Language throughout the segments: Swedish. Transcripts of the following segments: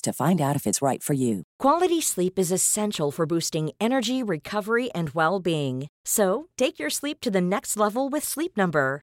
to find out if it's right for you. Quality sleep is essential for boosting energy, recovery, and well being. So, take your sleep to the next level with Sleep Number.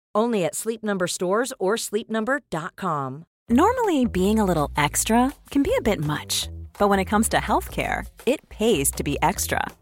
Only at Sleep Number stores or sleepnumber.com. Normally, being a little extra can be a bit much, but when it comes to healthcare, it pays to be extra.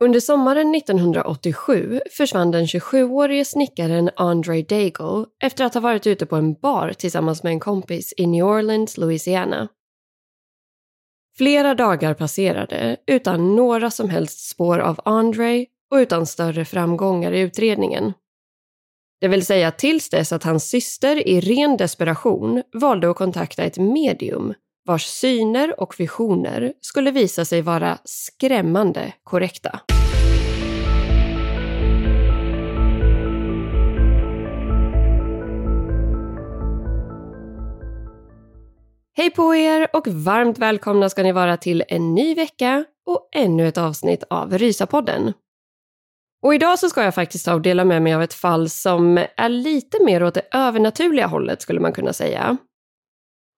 Under sommaren 1987 försvann den 27-årige snickaren Andre Daigle efter att ha varit ute på en bar tillsammans med en kompis i New Orleans, Louisiana. Flera dagar passerade utan några som helst spår av Andre och utan större framgångar i utredningen. Det vill säga tills dess att hans syster i ren desperation valde att kontakta ett medium vars syner och visioner skulle visa sig vara skrämmande korrekta. Hej på er och varmt välkomna ska ni vara till en ny vecka och ännu ett avsnitt av Rysapodden. Och idag så ska jag faktiskt ta och dela med mig av ett fall som är lite mer åt det övernaturliga hållet skulle man kunna säga.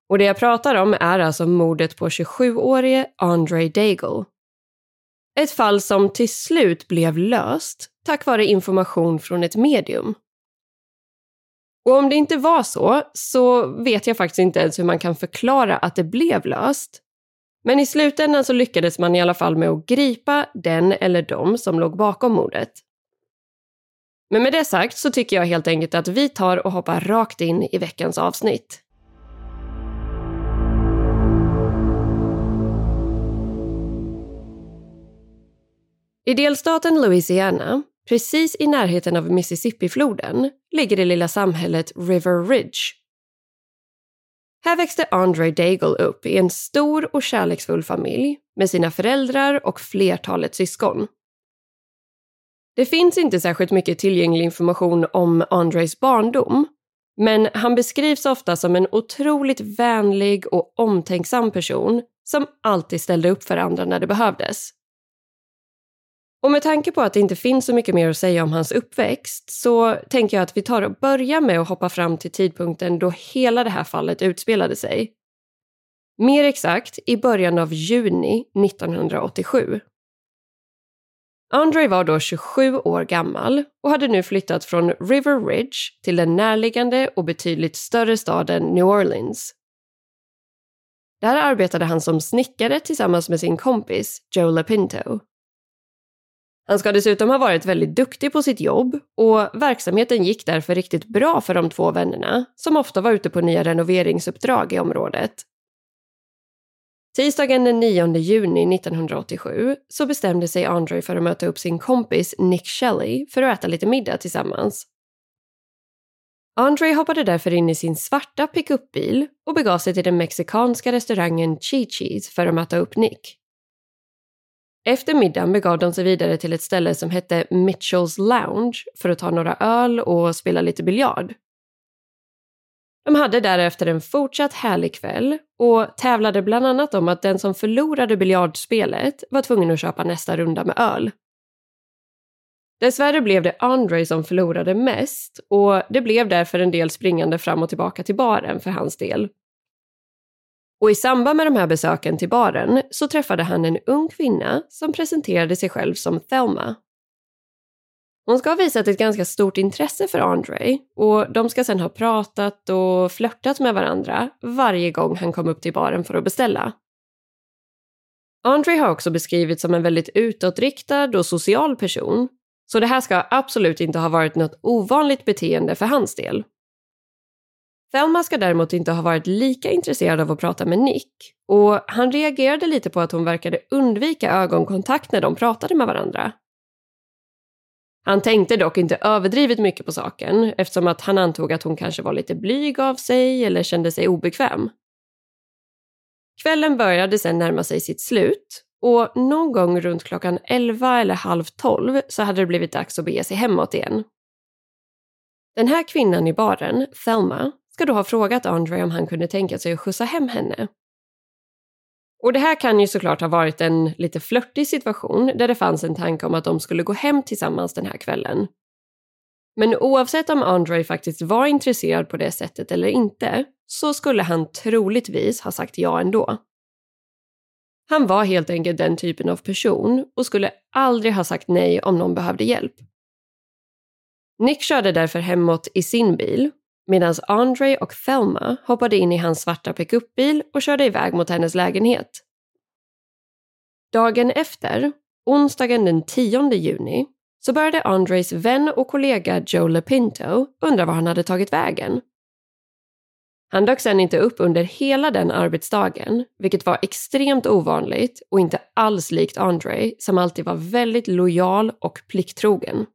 Och det jag pratar om är alltså mordet på 27-årige Andre Daigle. Ett fall som till slut blev löst tack vare information från ett medium. Och om det inte var så, så vet jag faktiskt inte ens hur man kan förklara att det blev löst. Men i slutändan så lyckades man i alla fall med att gripa den eller de som låg bakom mordet. Men med det sagt så tycker jag helt enkelt att vi tar och hoppar rakt in i veckans avsnitt. I delstaten Louisiana, precis i närheten av Mississippifloden, ligger det lilla samhället River Ridge. Här växte Andre Daigle upp i en stor och kärleksfull familj med sina föräldrar och flertalet syskon. Det finns inte särskilt mycket tillgänglig information om Andres barndom, men han beskrivs ofta som en otroligt vänlig och omtänksam person som alltid ställde upp för andra när det behövdes. Och med tanke på att det inte finns så mycket mer att säga om hans uppväxt så tänker jag att vi tar och börjar med att hoppa fram till tidpunkten då hela det här fallet utspelade sig. Mer exakt i början av juni 1987. Andre var då 27 år gammal och hade nu flyttat från River Ridge till den närliggande och betydligt större staden New Orleans. Där arbetade han som snickare tillsammans med sin kompis Joe Lapinto. Han ska dessutom ha varit väldigt duktig på sitt jobb och verksamheten gick därför riktigt bra för de två vännerna som ofta var ute på nya renoveringsuppdrag i området. Tisdagen den 9 juni 1987 så bestämde sig Andre för att möta upp sin kompis Nick Shelley för att äta lite middag tillsammans. Andre hoppade därför in i sin svarta pickupbil och begav sig till den mexikanska restaurangen Chi-Chi's för att möta upp Nick. Efter middagen begav de sig vidare till ett ställe som hette Mitchells Lounge för att ta några öl och spela lite biljard. De hade därefter en fortsatt härlig kväll och tävlade bland annat om att den som förlorade biljardspelet var tvungen att köpa nästa runda med öl. Dessvärre blev det Andre som förlorade mest och det blev därför en del springande fram och tillbaka till baren för hans del. Och i samband med de här besöken till baren så träffade han en ung kvinna som presenterade sig själv som Thelma. Hon ska ha visat ett ganska stort intresse för Andre och de ska sedan ha pratat och flörtat med varandra varje gång han kom upp till baren för att beställa. Andre har också beskrivits som en väldigt utåtriktad och social person så det här ska absolut inte ha varit något ovanligt beteende för hans del. Thelma ska däremot inte ha varit lika intresserad av att prata med Nick och han reagerade lite på att hon verkade undvika ögonkontakt när de pratade med varandra. Han tänkte dock inte överdrivet mycket på saken eftersom att han antog att hon kanske var lite blyg av sig eller kände sig obekväm. Kvällen började sedan närma sig sitt slut och någon gång runt klockan 11 eller halv 12 så hade det blivit dags att bege sig hemåt igen. Den här kvinnan i baren, Thelma, ska då ha frågat Andre om han kunde tänka sig att skjutsa hem henne. Och det här kan ju såklart ha varit en lite flörtig situation där det fanns en tanke om att de skulle gå hem tillsammans den här kvällen. Men oavsett om Andre faktiskt var intresserad på det sättet eller inte så skulle han troligtvis ha sagt ja ändå. Han var helt enkelt den typen av person och skulle aldrig ha sagt nej om någon behövde hjälp. Nick körde därför hemåt i sin bil medan Andre och Thelma hoppade in i hans svarta pickupbil och körde iväg mot hennes lägenhet. Dagen efter, onsdagen den 10 juni, så började Andres vän och kollega Joe LePinto undra var han hade tagit vägen. Han dök sen inte upp under hela den arbetsdagen, vilket var extremt ovanligt och inte alls likt Andre som alltid var väldigt lojal och plikttrogen.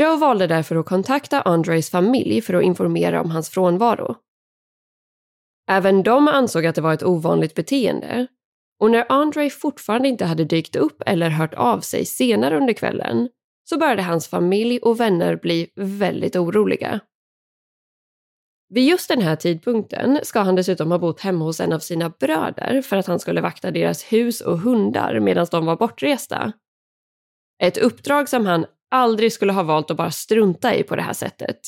Joe valde därför att kontakta Andres familj för att informera om hans frånvaro. Även de ansåg att det var ett ovanligt beteende och när Andre fortfarande inte hade dykt upp eller hört av sig senare under kvällen så började hans familj och vänner bli väldigt oroliga. Vid just den här tidpunkten ska han dessutom ha bott hemma hos en av sina bröder för att han skulle vakta deras hus och hundar medan de var bortresta. Ett uppdrag som han aldrig skulle ha valt att bara strunta i på det här sättet.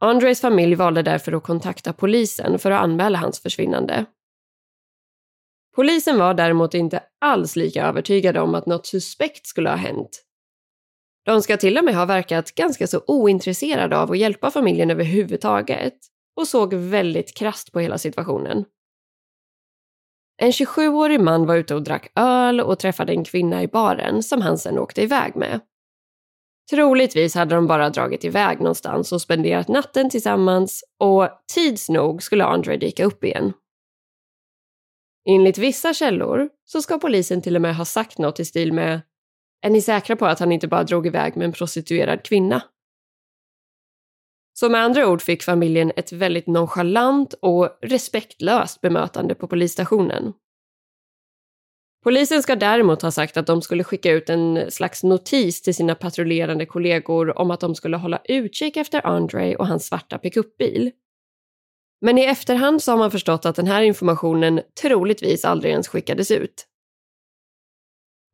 Andres familj valde därför att kontakta polisen för att anmäla hans försvinnande. Polisen var däremot inte alls lika övertygade om att något suspekt skulle ha hänt. De ska till och med ha verkat ganska så ointresserade av att hjälpa familjen överhuvudtaget och såg väldigt krast på hela situationen. En 27-årig man var ute och drack öl och träffade en kvinna i baren som han sen åkte iväg med. Troligtvis hade de bara dragit iväg någonstans och spenderat natten tillsammans och tids nog skulle Andre dyka upp igen. Enligt vissa källor så ska polisen till och med ha sagt något i stil med Är ni säkra på att han inte bara drog iväg med en prostituerad kvinna? Så med andra ord fick familjen ett väldigt nonchalant och respektlöst bemötande på polisstationen. Polisen ska däremot ha sagt att de skulle skicka ut en slags notis till sina patrullerande kollegor om att de skulle hålla utkik efter Andre och hans svarta pickupbil. Men i efterhand så har man förstått att den här informationen troligtvis aldrig ens skickades ut.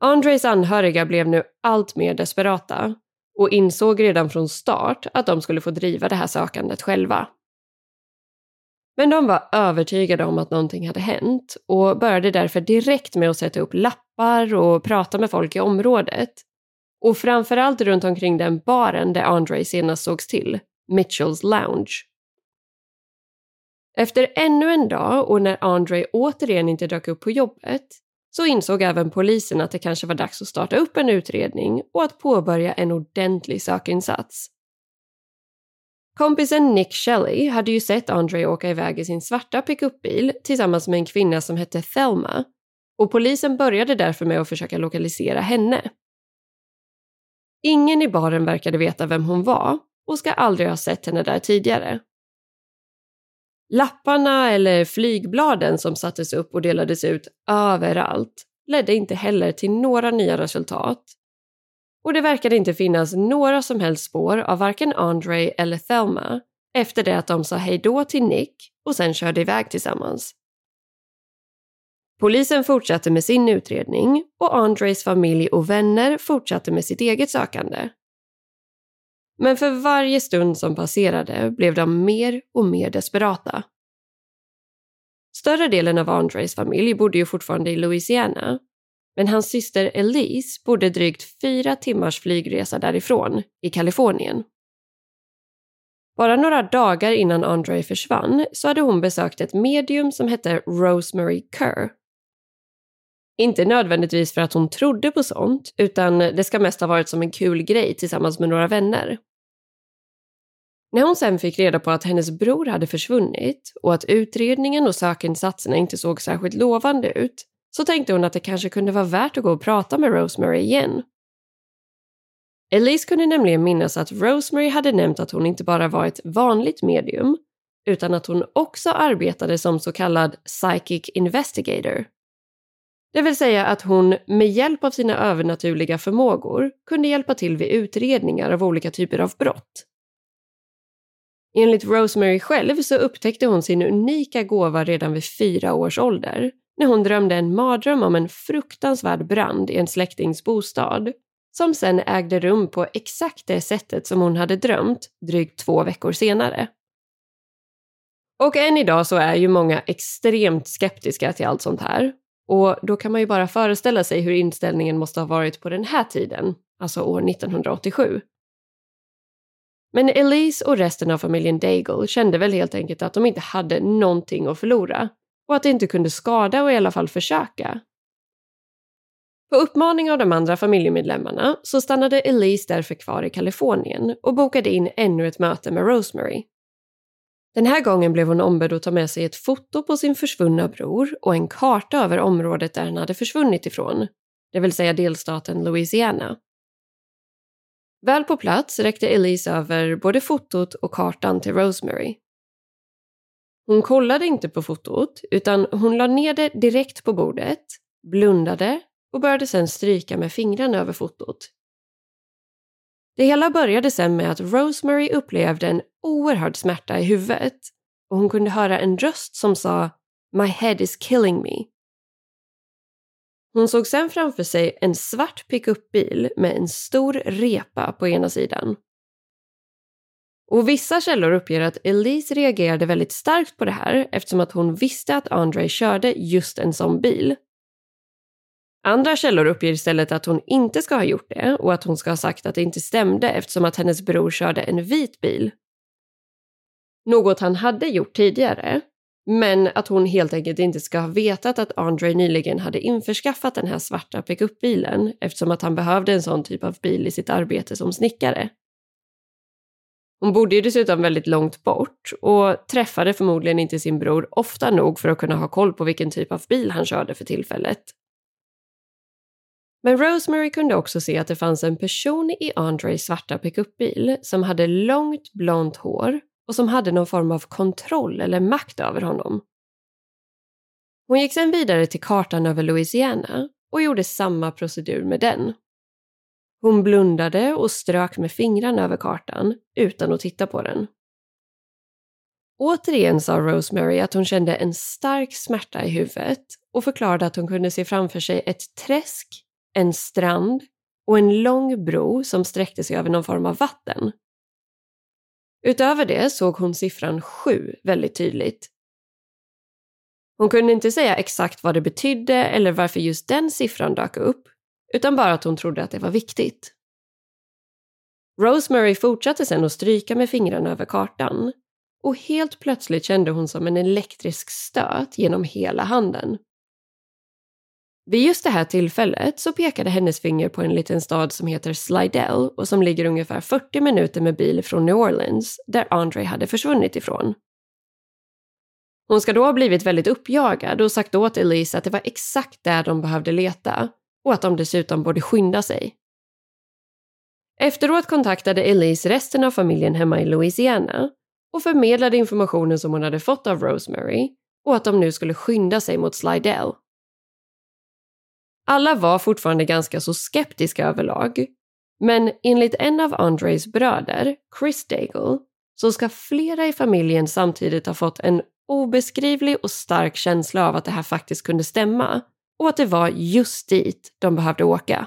Andres anhöriga blev nu allt mer desperata och insåg redan från start att de skulle få driva det här sökandet själva. Men de var övertygade om att någonting hade hänt och började därför direkt med att sätta upp lappar och prata med folk i området. Och framförallt runt omkring den baren där Andre senast sågs till, Mitchells Lounge. Efter ännu en dag och när Andre återigen inte dök upp på jobbet så insåg även polisen att det kanske var dags att starta upp en utredning och att påbörja en ordentlig sökinsats. Kompisen Nick Shelley hade ju sett Andre åka iväg i sin svarta pickupbil tillsammans med en kvinna som hette Thelma och polisen började därför med att försöka lokalisera henne. Ingen i baren verkade veta vem hon var och ska aldrig ha sett henne där tidigare. Lapparna eller flygbladen som sattes upp och delades ut överallt ledde inte heller till några nya resultat. Och det verkade inte finnas några som helst spår av varken Andre eller Thelma efter det att de sa hejdå till Nick och sen körde iväg tillsammans. Polisen fortsatte med sin utredning och Andres familj och vänner fortsatte med sitt eget sökande. Men för varje stund som passerade blev de mer och mer desperata. Större delen av Andres familj bodde ju fortfarande i Louisiana, men hans syster Elise bodde drygt fyra timmars flygresa därifrån, i Kalifornien. Bara några dagar innan Andre försvann så hade hon besökt ett medium som hette Rosemary Kerr inte nödvändigtvis för att hon trodde på sånt, utan det ska mest ha varit som en kul grej tillsammans med några vänner. När hon sen fick reda på att hennes bror hade försvunnit och att utredningen och sökinsatserna inte såg särskilt lovande ut så tänkte hon att det kanske kunde vara värt att gå och prata med Rosemary igen. Elise kunde nämligen minnas att Rosemary hade nämnt att hon inte bara var ett vanligt medium utan att hon också arbetade som så kallad psychic investigator det vill säga att hon med hjälp av sina övernaturliga förmågor kunde hjälpa till vid utredningar av olika typer av brott. Enligt Rosemary själv så upptäckte hon sin unika gåva redan vid fyra års ålder när hon drömde en mardröm om en fruktansvärd brand i en släktings bostad som sen ägde rum på exakt det sättet som hon hade drömt drygt två veckor senare. Och än idag så är ju många extremt skeptiska till allt sånt här och då kan man ju bara föreställa sig hur inställningen måste ha varit på den här tiden, alltså år 1987. Men Elise och resten av familjen Daigle kände väl helt enkelt att de inte hade någonting att förlora och att det inte kunde skada och i alla fall försöka. På uppmaning av de andra familjemedlemmarna så stannade Elise därför kvar i Kalifornien och bokade in ännu ett möte med Rosemary. Den här gången blev hon ombedd att ta med sig ett foto på sin försvunna bror och en karta över området där han hade försvunnit ifrån, det vill säga delstaten Louisiana. Väl på plats räckte Elise över både fotot och kartan till Rosemary. Hon kollade inte på fotot, utan hon la ner det direkt på bordet, blundade och började sedan stryka med fingrarna över fotot det hela började sen med att Rosemary upplevde en oerhörd smärta i huvudet och hon kunde höra en röst som sa “My head is killing me”. Hon såg sen framför sig en svart pickupbil med en stor repa på ena sidan. Och vissa källor uppger att Elise reagerade väldigt starkt på det här eftersom att hon visste att Andre körde just en sån bil. Andra källor uppger istället att hon inte ska ha gjort det och att hon ska ha sagt att det inte stämde eftersom att hennes bror körde en vit bil. Något han hade gjort tidigare, men att hon helt enkelt inte ska ha vetat att Andre nyligen hade införskaffat den här svarta pickupbilen eftersom att han behövde en sån typ av bil i sitt arbete som snickare. Hon bodde ju dessutom väldigt långt bort och träffade förmodligen inte sin bror ofta nog för att kunna ha koll på vilken typ av bil han körde för tillfället. Men Rosemary kunde också se att det fanns en person i Andres svarta pickupbil som hade långt blont hår och som hade någon form av kontroll eller makt över honom. Hon gick sedan vidare till kartan över Louisiana och gjorde samma procedur med den. Hon blundade och strök med fingrarna över kartan utan att titta på den. Återigen sa Rosemary att hon kände en stark smärta i huvudet och förklarade att hon kunde se framför sig ett träsk en strand och en lång bro som sträckte sig över någon form av vatten. Utöver det såg hon siffran sju väldigt tydligt. Hon kunde inte säga exakt vad det betydde eller varför just den siffran dök upp, utan bara att hon trodde att det var viktigt. Rosemary fortsatte sedan att stryka med fingrarna över kartan och helt plötsligt kände hon som en elektrisk stöt genom hela handen. Vid just det här tillfället så pekade hennes finger på en liten stad som heter Slidell och som ligger ungefär 40 minuter med bil från New Orleans, där Andre hade försvunnit ifrån. Hon ska då ha blivit väldigt uppjagad och sagt åt Elise att det var exakt där de behövde leta och att de dessutom borde skynda sig. Efteråt kontaktade Elise resten av familjen hemma i Louisiana och förmedlade informationen som hon hade fått av Rosemary och att de nu skulle skynda sig mot Slidell. Alla var fortfarande ganska så skeptiska överlag, men enligt en av Andres bröder, Chris Daigle, så ska flera i familjen samtidigt ha fått en obeskrivlig och stark känsla av att det här faktiskt kunde stämma och att det var just dit de behövde åka.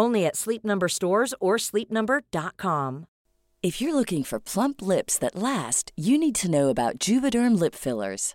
Only at Sleep Number stores or sleepnumber.com. If you're looking for plump lips that last, you need to know about Juvederm lip fillers.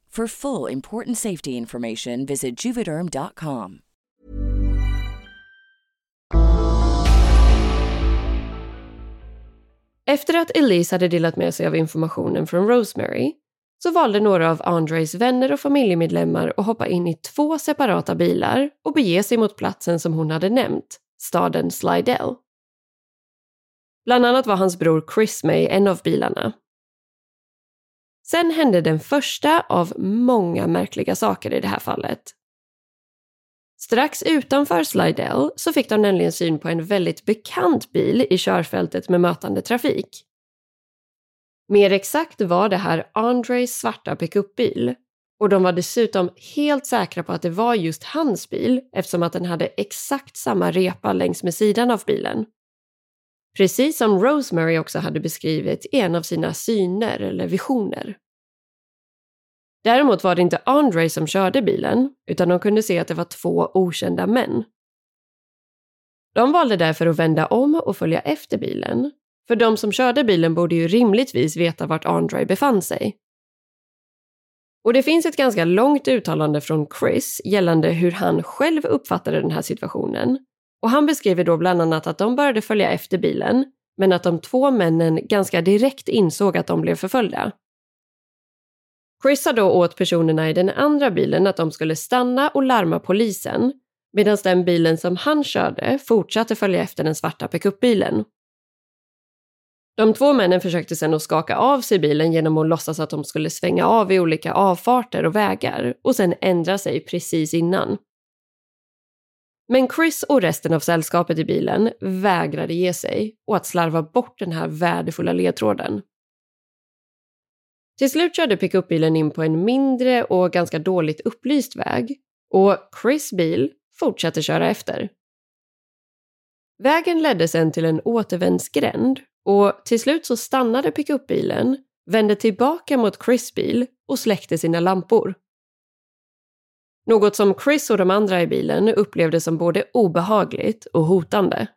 For full important safety information, visit juvederm.com. Efter att Elise hade delat med sig av informationen från Rosemary så valde några av Andres vänner och familjemedlemmar att hoppa in i två separata bilar och bege sig mot platsen som hon hade nämnt, staden Slidell. Bland annat var hans bror Chris med i en av bilarna. Sen hände den första av många märkliga saker i det här fallet. Strax utanför Slidell så fick de nämligen syn på en väldigt bekant bil i körfältet med mötande trafik. Mer exakt var det här Andres svarta pickupbil och de var dessutom helt säkra på att det var just hans bil eftersom att den hade exakt samma repa längs med sidan av bilen. Precis som Rosemary också hade beskrivit i en av sina syner eller visioner. Däremot var det inte Andre som körde bilen, utan de kunde se att det var två okända män. De valde därför att vända om och följa efter bilen, för de som körde bilen borde ju rimligtvis veta vart Andre befann sig. Och det finns ett ganska långt uttalande från Chris gällande hur han själv uppfattade den här situationen. Och han beskriver då bland annat att de började följa efter bilen, men att de två männen ganska direkt insåg att de blev förföljda. Chris sa då åt personerna i den andra bilen att de skulle stanna och larma polisen, medan den bilen som han körde fortsatte följa efter den svarta pickupbilen. De två männen försökte sedan att skaka av sig bilen genom att låtsas att de skulle svänga av i olika avfarter och vägar och sen ändra sig precis innan. Men Chris och resten av sällskapet i bilen vägrade ge sig och att slarva bort den här värdefulla ledtråden. Till slut körde pickupbilen in på en mindre och ganska dåligt upplyst väg och Chris bil fortsatte köra efter. Vägen ledde sen till en återvändsgränd och till slut så stannade pickupbilen, vände tillbaka mot Chris bil och släckte sina lampor. Något som Chris och de andra i bilen upplevde som både obehagligt och hotande.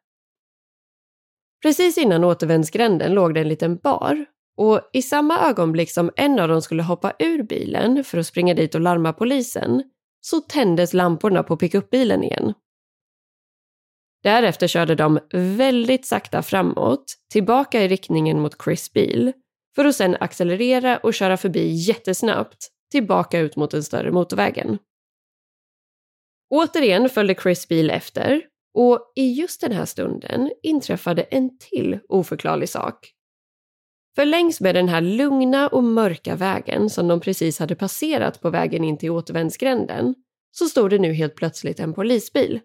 Precis innan återvändsgränden låg det en liten bar och i samma ögonblick som en av dem skulle hoppa ur bilen för att springa dit och larma polisen så tändes lamporna på pickupbilen igen. Därefter körde de väldigt sakta framåt, tillbaka i riktningen mot Chris bil, för att sedan accelerera och köra förbi jättesnabbt, tillbaka ut mot den större motorvägen. Återigen följde Chris bil efter och i just den här stunden inträffade en till oförklarlig sak. För längs med den här lugna och mörka vägen som de precis hade passerat på vägen in till återvändsgränden så stod det nu helt plötsligt en polisbil.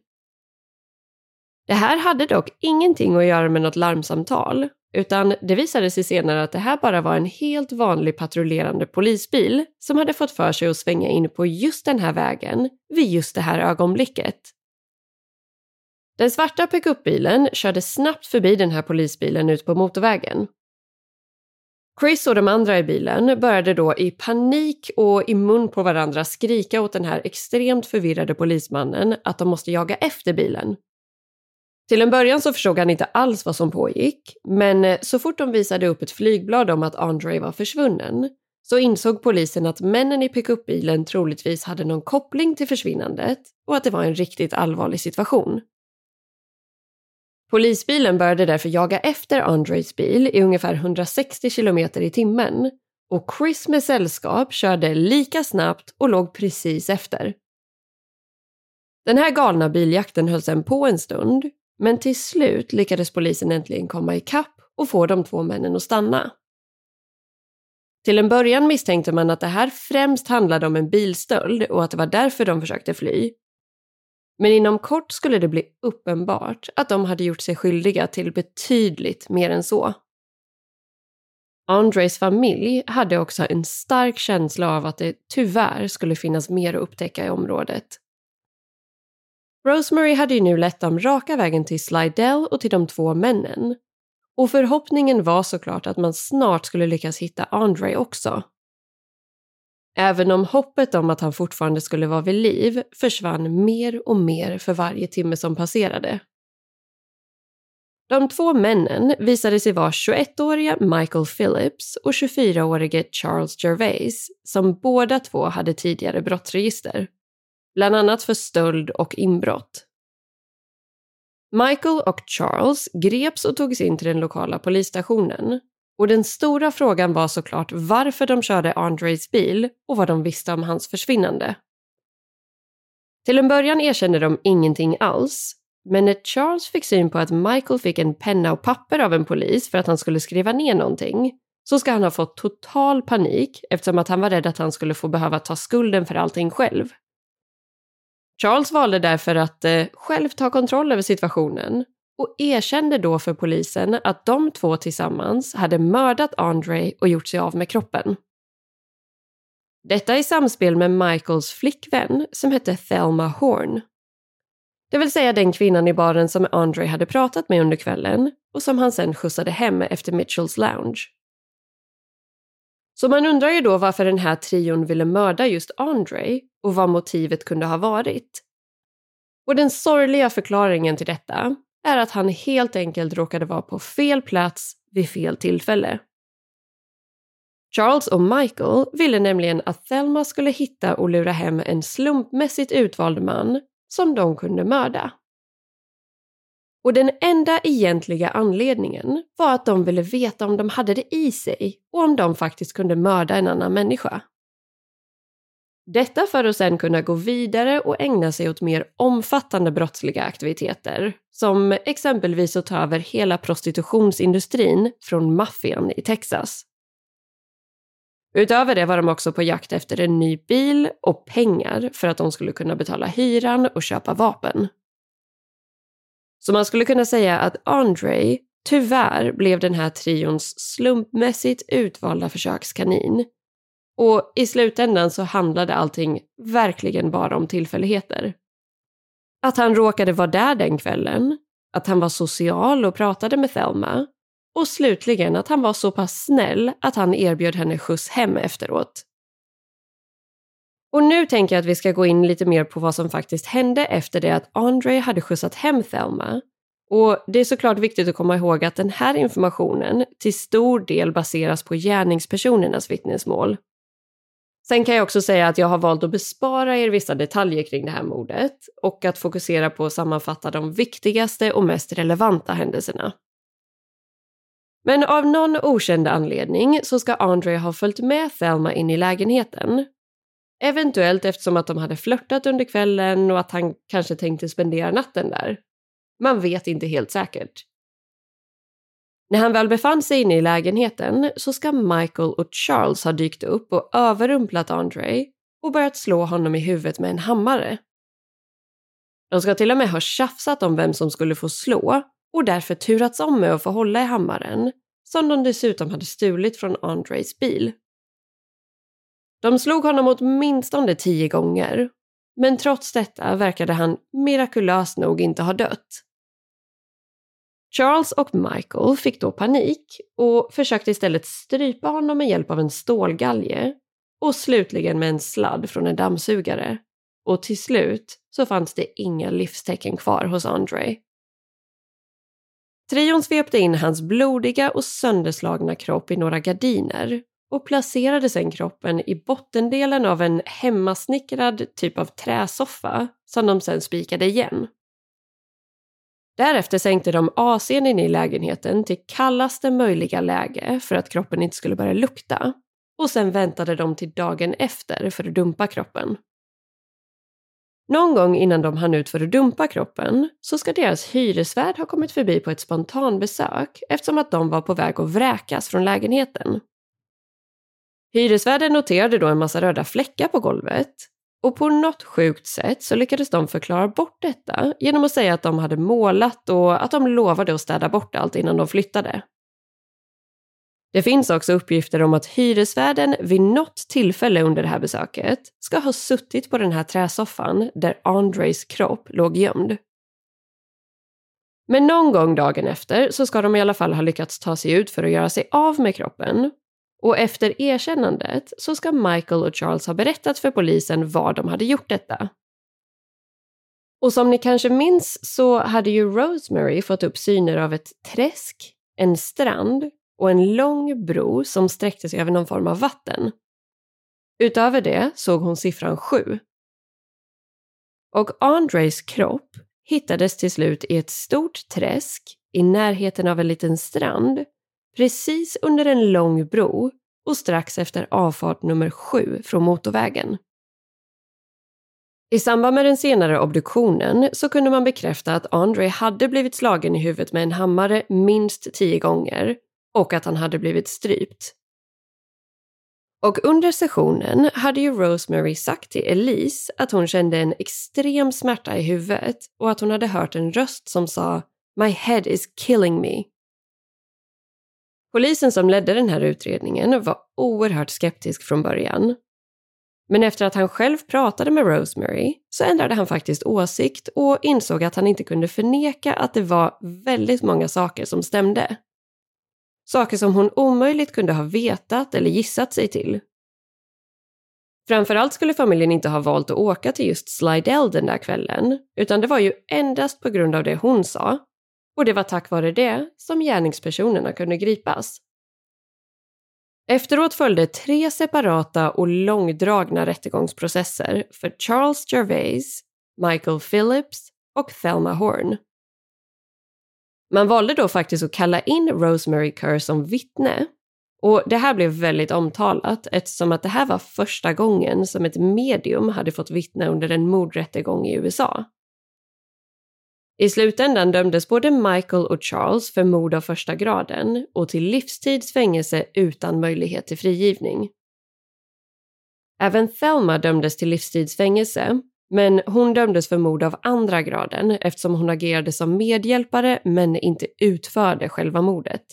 Det här hade dock ingenting att göra med något larmsamtal, utan det visade sig senare att det här bara var en helt vanlig patrullerande polisbil som hade fått för sig att svänga in på just den här vägen vid just det här ögonblicket. Den svarta pickupbilen körde snabbt förbi den här polisbilen ut på motorvägen. Chris och de andra i bilen började då i panik och i mun på varandra skrika åt den här extremt förvirrade polismannen att de måste jaga efter bilen. Till en början så förstod han inte alls vad som pågick, men eh, så fort de visade upp ett flygblad om att Andre var försvunnen så insåg polisen att männen i pickupbilen troligtvis hade någon koppling till försvinnandet och att det var en riktigt allvarlig situation. Polisbilen började därför jaga efter Andres bil i ungefär 160 km i timmen och Chris med sällskap körde lika snabbt och låg precis efter. Den här galna biljakten höll sedan på en stund men till slut lyckades polisen äntligen komma ikapp och få de två männen att stanna. Till en början misstänkte man att det här främst handlade om en bilstöld och att det var därför de försökte fly. Men inom kort skulle det bli uppenbart att de hade gjort sig skyldiga till betydligt mer än så. Andres familj hade också en stark känsla av att det tyvärr skulle finnas mer att upptäcka i området. Rosemary hade ju nu lett dem raka vägen till Slidell och till de två männen. Och förhoppningen var såklart att man snart skulle lyckas hitta Andre också. Även om hoppet om att han fortfarande skulle vara vid liv försvann mer och mer för varje timme som passerade. De två männen visade sig vara 21-åriga Michael Phillips och 24-årige Charles Gervais som båda två hade tidigare brottsregister bland annat för stöld och inbrott. Michael och Charles greps och togs in till den lokala polisstationen. Och den stora frågan var såklart varför de körde Andres bil och vad de visste om hans försvinnande. Till en början erkände de ingenting alls, men när Charles fick syn på att Michael fick en penna och papper av en polis för att han skulle skriva ner någonting, så ska han ha fått total panik eftersom att han var rädd att han skulle få behöva ta skulden för allting själv. Charles valde därför att eh, själv ta kontroll över situationen och erkände då för polisen att de två tillsammans hade mördat Andre och gjort sig av med kroppen. Detta i samspel med Michaels flickvän som hette Thelma Horn. Det vill säga den kvinnan i baren som Andre hade pratat med under kvällen och som han sen skjutsade hem efter Mitchells lounge. Så man undrar ju då varför den här trion ville mörda just Andre och vad motivet kunde ha varit. Och den sorgliga förklaringen till detta är att han helt enkelt råkade vara på fel plats vid fel tillfälle. Charles och Michael ville nämligen att Thelma skulle hitta och lura hem en slumpmässigt utvald man som de kunde mörda. Och den enda egentliga anledningen var att de ville veta om de hade det i sig och om de faktiskt kunde mörda en annan människa. Detta för att sedan kunna gå vidare och ägna sig åt mer omfattande brottsliga aktiviteter, som exempelvis att ta över hela prostitutionsindustrin från maffian i Texas. Utöver det var de också på jakt efter en ny bil och pengar för att de skulle kunna betala hyran och köpa vapen. Så man skulle kunna säga att Andre tyvärr blev den här trions slumpmässigt utvalda försökskanin. Och i slutändan så handlade allting verkligen bara om tillfälligheter. Att han råkade vara där den kvällen, att han var social och pratade med Thelma och slutligen att han var så pass snäll att han erbjöd henne skjuts hem efteråt. Och nu tänker jag att vi ska gå in lite mer på vad som faktiskt hände efter det att Andre hade skjutsat hem Thelma. Och det är såklart viktigt att komma ihåg att den här informationen till stor del baseras på gärningspersonernas vittnesmål. Sen kan jag också säga att jag har valt att bespara er vissa detaljer kring det här mordet och att fokusera på att sammanfatta de viktigaste och mest relevanta händelserna. Men av någon okänd anledning så ska Andre ha följt med Thelma in i lägenheten. Eventuellt eftersom att de hade flörtat under kvällen och att han kanske tänkte spendera natten där. Man vet inte helt säkert. När han väl befann sig inne i lägenheten så ska Michael och Charles ha dykt upp och överrumplat Andre och börjat slå honom i huvudet med en hammare. De ska till och med ha tjafsat om vem som skulle få slå och därför turats om med att få hålla i hammaren, som de dessutom hade stulit från Andres bil. De slog honom åtminstone tio gånger, men trots detta verkade han mirakulöst nog inte ha dött. Charles och Michael fick då panik och försökte istället strypa honom med hjälp av en stålgalge och slutligen med en sladd från en dammsugare. Och till slut så fanns det inga livstecken kvar hos Andre. Trion svepte in hans blodiga och sönderslagna kropp i några gardiner och placerade sedan kroppen i bottendelen av en hemmasnickrad typ av träsoffa som de sedan spikade igen. Därefter sänkte de AC'n in i lägenheten till kallaste möjliga läge för att kroppen inte skulle börja lukta och sen väntade de till dagen efter för att dumpa kroppen. Någon gång innan de hann ut för att dumpa kroppen så ska deras hyresvärd ha kommit förbi på ett spontanbesök eftersom att de var på väg att vräkas från lägenheten. Hyresvärden noterade då en massa röda fläckar på golvet och på något sjukt sätt så lyckades de förklara bort detta genom att säga att de hade målat och att de lovade att städa bort allt innan de flyttade. Det finns också uppgifter om att hyresvärden vid något tillfälle under det här besöket ska ha suttit på den här träsoffan där Andres kropp låg gömd. Men någon gång dagen efter så ska de i alla fall ha lyckats ta sig ut för att göra sig av med kroppen. Och efter erkännandet så ska Michael och Charles ha berättat för polisen var de hade gjort detta. Och som ni kanske minns så hade ju Rosemary fått upp syner av ett träsk, en strand och en lång bro som sträckte sig över någon form av vatten. Utöver det såg hon siffran 7. Och Andres kropp hittades till slut i ett stort träsk i närheten av en liten strand precis under en lång bro och strax efter avfart nummer 7 från motorvägen. I samband med den senare obduktionen så kunde man bekräfta att Andre hade blivit slagen i huvudet med en hammare minst tio gånger och att han hade blivit strypt. Och under sessionen hade ju Rosemary sagt till Elise att hon kände en extrem smärta i huvudet och att hon hade hört en röst som sa “My head is killing me”. Polisen som ledde den här utredningen var oerhört skeptisk från början. Men efter att han själv pratade med Rosemary så ändrade han faktiskt åsikt och insåg att han inte kunde förneka att det var väldigt många saker som stämde. Saker som hon omöjligt kunde ha vetat eller gissat sig till. Framförallt skulle familjen inte ha valt att åka till just Slidell den där kvällen, utan det var ju endast på grund av det hon sa. Och det var tack vare det som gärningspersonerna kunde gripas. Efteråt följde tre separata och långdragna rättegångsprocesser för Charles Gervais, Michael Phillips och Thelma Horn. Man valde då faktiskt att kalla in Rosemary Kerr som vittne. Och det här blev väldigt omtalat eftersom att det här var första gången som ett medium hade fått vittna under en mordrättegång i USA. I slutändan dömdes både Michael och Charles för mord av första graden och till livstids fängelse utan möjlighet till frigivning. Även Thelma dömdes till livstidsfängelse Men hon dömdes för mord av andra graden eftersom hon agerade som medhjälpare men inte utförde själva mordet.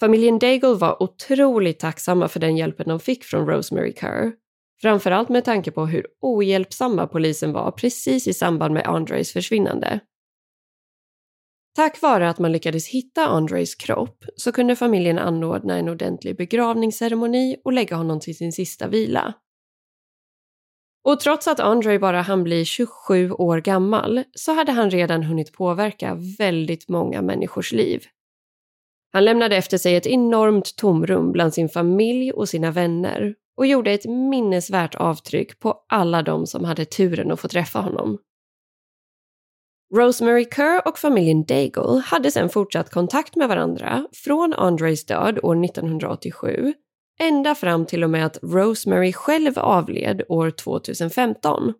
Familjen Daigle var otroligt tacksamma för den hjälpen de fick från Rosemary Kerr. Framförallt med tanke på hur ohjälpsamma polisen var precis i samband med Andres försvinnande. Tack vare att man lyckades hitta Andres kropp så kunde familjen anordna en ordentlig begravningsceremoni och lägga honom till sin sista vila. Och trots att Andre bara hann bli 27 år gammal så hade han redan hunnit påverka väldigt många människors liv. Han lämnade efter sig ett enormt tomrum bland sin familj och sina vänner och gjorde ett minnesvärt avtryck på alla de som hade turen att få träffa honom. Rosemary Kerr och familjen Daigle hade sedan fortsatt kontakt med varandra från Andres död år 1987 ända fram till och med att Rosemary själv avled år 2015.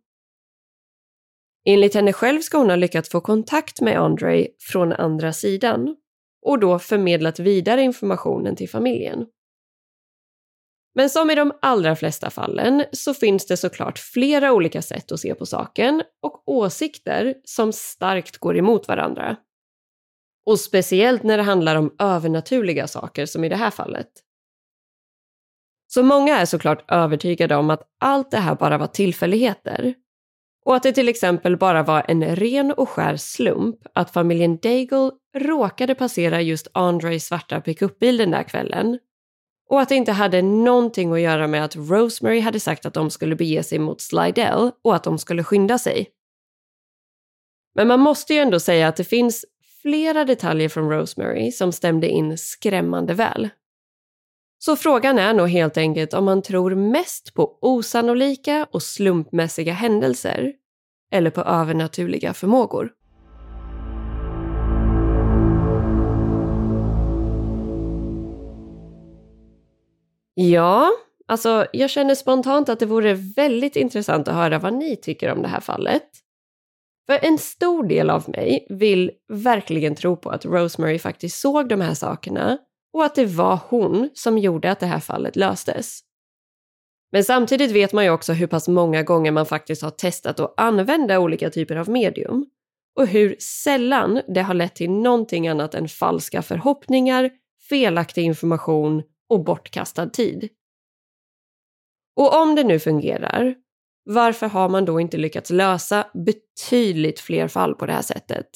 Enligt henne själv ska hon ha lyckats få kontakt med Andre från andra sidan och då förmedlat vidare informationen till familjen. Men som i de allra flesta fallen så finns det såklart flera olika sätt att se på saken och åsikter som starkt går emot varandra. Och speciellt när det handlar om övernaturliga saker som i det här fallet. Så många är såklart övertygade om att allt det här bara var tillfälligheter. Och att det till exempel bara var en ren och skär slump att familjen Daigle råkade passera just Andres svarta pickupbil den där kvällen. Och att det inte hade någonting att göra med att Rosemary hade sagt att de skulle bege sig mot Slidell och att de skulle skynda sig. Men man måste ju ändå säga att det finns flera detaljer från Rosemary som stämde in skrämmande väl. Så frågan är nog helt enkelt om man tror mest på osannolika och slumpmässiga händelser eller på övernaturliga förmågor. Ja, alltså jag känner spontant att det vore väldigt intressant att höra vad ni tycker om det här fallet. För en stor del av mig vill verkligen tro på att Rosemary faktiskt såg de här sakerna och att det var hon som gjorde att det här fallet löstes. Men samtidigt vet man ju också hur pass många gånger man faktiskt har testat att använda olika typer av medium och hur sällan det har lett till någonting annat än falska förhoppningar, felaktig information och bortkastad tid. Och om det nu fungerar, varför har man då inte lyckats lösa betydligt fler fall på det här sättet?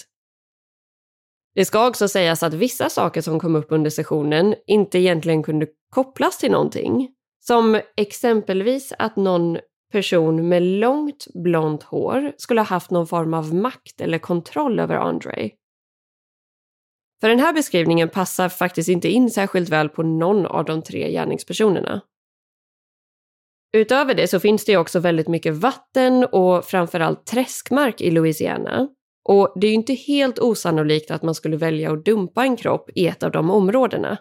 Det ska också sägas att vissa saker som kom upp under sessionen inte egentligen kunde kopplas till någonting. Som exempelvis att någon person med långt blont hår skulle ha haft någon form av makt eller kontroll över Andre. För den här beskrivningen passar faktiskt inte in särskilt väl på någon av de tre gärningspersonerna. Utöver det så finns det också väldigt mycket vatten och framförallt träskmark i Louisiana och det är ju inte helt osannolikt att man skulle välja att dumpa en kropp i ett av de områdena.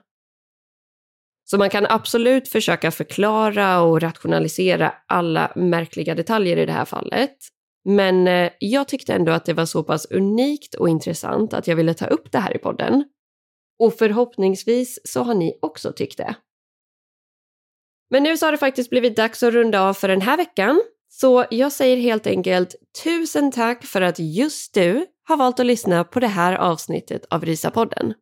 Så man kan absolut försöka förklara och rationalisera alla märkliga detaljer i det här fallet. Men eh, jag tyckte ändå att det var så pass unikt och intressant att jag ville ta upp det här i podden. Och förhoppningsvis så har ni också tyckt det. Men nu så har det faktiskt blivit dags att runda av för den här veckan. Så jag säger helt enkelt tusen tack för att just du har valt att lyssna på det här avsnittet av Risa-podden.